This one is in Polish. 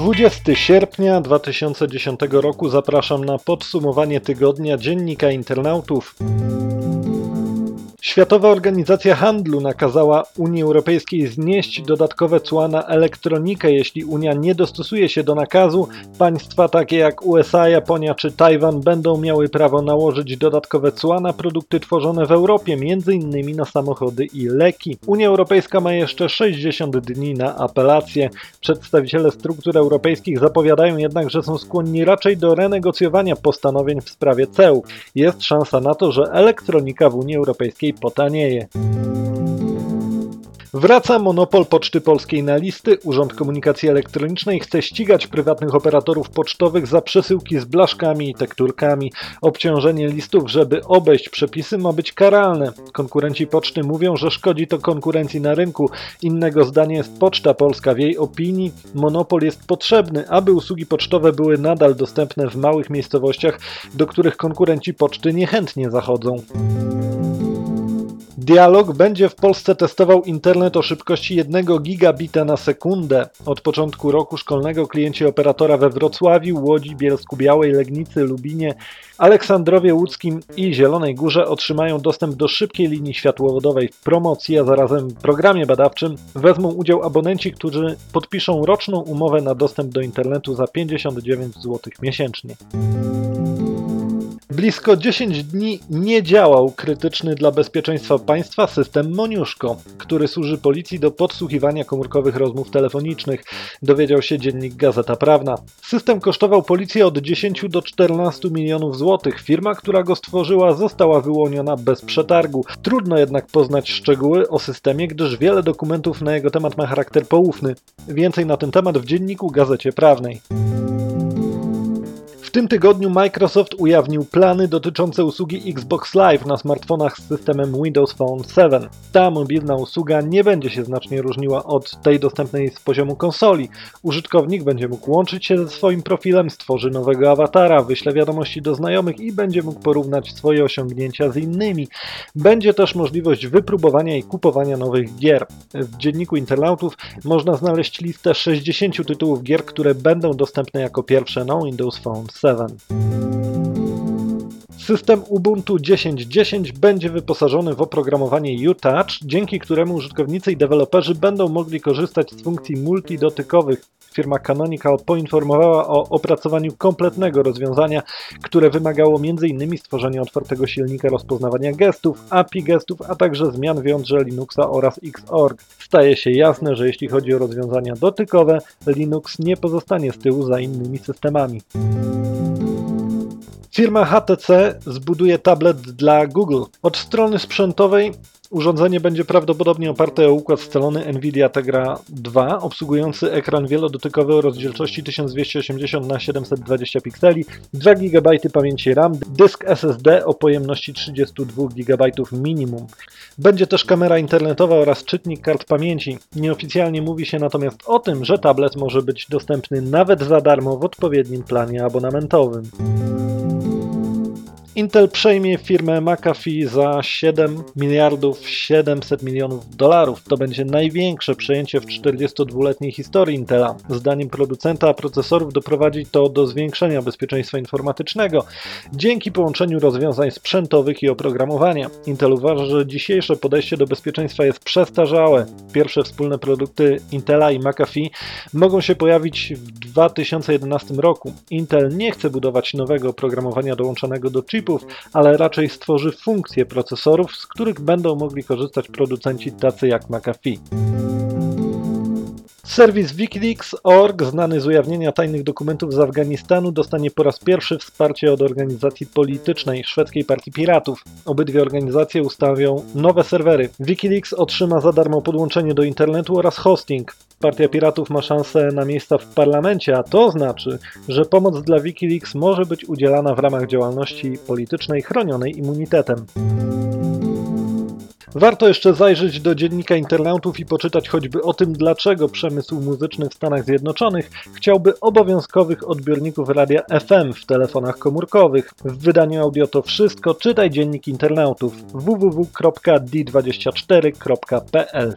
20 sierpnia 2010 roku zapraszam na podsumowanie tygodnia Dziennika Internautów. Światowa Organizacja Handlu nakazała Unii Europejskiej znieść dodatkowe cła na elektronikę. Jeśli Unia nie dostosuje się do nakazu, państwa takie jak USA, Japonia czy Tajwan będą miały prawo nałożyć dodatkowe cła na produkty tworzone w Europie, m.in. na samochody i leki. Unia Europejska ma jeszcze 60 dni na apelację. Przedstawiciele struktur europejskich zapowiadają jednak, że są skłonni raczej do renegocjowania postanowień w sprawie ceł. Jest szansa na to, że elektronika w Unii Europejskiej potanieje. Wraca monopol Poczty Polskiej na listy. Urząd Komunikacji Elektronicznej chce ścigać prywatnych operatorów pocztowych za przesyłki z blaszkami i tekturkami. Obciążenie listów, żeby obejść przepisy, ma być karalne. Konkurenci poczty mówią, że szkodzi to konkurencji na rynku. Innego zdania jest Poczta Polska. W jej opinii monopol jest potrzebny, aby usługi pocztowe były nadal dostępne w małych miejscowościach, do których konkurenci poczty niechętnie zachodzą. Dialog będzie w Polsce testował internet o szybkości 1 gigabita na sekundę. Od początku roku szkolnego klienci operatora we Wrocławiu, Łodzi, Bielsku Białej, Legnicy, Lubinie, Aleksandrowie Łódzkim i Zielonej Górze otrzymają dostęp do szybkiej linii światłowodowej w promocji, a zarazem w programie badawczym wezmą udział abonenci, którzy podpiszą roczną umowę na dostęp do internetu za 59 zł miesięcznie. Blisko 10 dni nie działał krytyczny dla bezpieczeństwa państwa system Moniuszko, który służy policji do podsłuchiwania komórkowych rozmów telefonicznych, dowiedział się dziennik Gazeta Prawna. System kosztował policję od 10 do 14 milionów złotych. Firma, która go stworzyła, została wyłoniona bez przetargu. Trudno jednak poznać szczegóły o systemie, gdyż wiele dokumentów na jego temat ma charakter poufny. Więcej na ten temat w dzienniku Gazecie Prawnej. W tym tygodniu Microsoft ujawnił plany dotyczące usługi Xbox Live na smartfonach z systemem Windows Phone 7. Ta mobilna usługa nie będzie się znacznie różniła od tej dostępnej z poziomu konsoli. Użytkownik będzie mógł łączyć się ze swoim profilem, stworzy nowego awatara, wyśle wiadomości do znajomych i będzie mógł porównać swoje osiągnięcia z innymi. Będzie też możliwość wypróbowania i kupowania nowych gier. W dzienniku internautów można znaleźć listę 60 tytułów gier, które będą dostępne jako pierwsze na Windows Phone 7. System Ubuntu 10.10 będzie wyposażony w oprogramowanie UTouch, dzięki któremu użytkownicy i deweloperzy będą mogli korzystać z funkcji multidotykowych. Firma Canonical poinformowała o opracowaniu kompletnego rozwiązania, które wymagało m.in. stworzenia otwartego silnika rozpoznawania gestów, API gestów, a także zmian w jądrze Linuxa oraz Xorg. Staje się jasne, że jeśli chodzi o rozwiązania dotykowe, Linux nie pozostanie z tyłu za innymi systemami. Firma HTC zbuduje tablet dla Google. Od strony sprzętowej Urządzenie będzie prawdopodobnie oparte o układ scalony Nvidia Tegra 2, obsługujący ekran wielodotykowy o rozdzielczości 1280 x 720 pikseli, 2 GB pamięci RAM, dysk SSD o pojemności 32 GB minimum. Będzie też kamera internetowa oraz czytnik kart pamięci. Nieoficjalnie mówi się natomiast o tym, że tablet może być dostępny nawet za darmo w odpowiednim planie abonamentowym. Intel przejmie firmę McAfee za 7 miliardów 700 milionów dolarów. To będzie największe przejęcie w 42-letniej historii Intela. Zdaniem producenta procesorów doprowadzi to do zwiększenia bezpieczeństwa informatycznego dzięki połączeniu rozwiązań sprzętowych i oprogramowania. Intel uważa, że dzisiejsze podejście do bezpieczeństwa jest przestarzałe. Pierwsze wspólne produkty Intela i McAfee mogą się pojawić w 2011 roku. Intel nie chce budować nowego oprogramowania dołączonego do chipu, chipów, ale raczej stworzy funkcje procesorów, z których będą mogli korzystać producenci tacy jak McAfee. Serwis Wikileaks.org, znany z ujawnienia tajnych dokumentów z Afganistanu, dostanie po raz pierwszy wsparcie od organizacji politycznej szwedzkiej Partii Piratów. Obydwie organizacje ustawią nowe serwery. Wikileaks otrzyma za darmo podłączenie do internetu oraz hosting. Partia Piratów ma szansę na miejsca w parlamencie, a to znaczy, że pomoc dla Wikileaks może być udzielana w ramach działalności politycznej chronionej immunitetem. Warto jeszcze zajrzeć do dziennika internautów i poczytać choćby o tym, dlaczego przemysł muzyczny w Stanach Zjednoczonych chciałby obowiązkowych odbiorników radia FM w telefonach komórkowych. W wydaniu audio to wszystko. Czytaj dziennik internautów www.d24.pl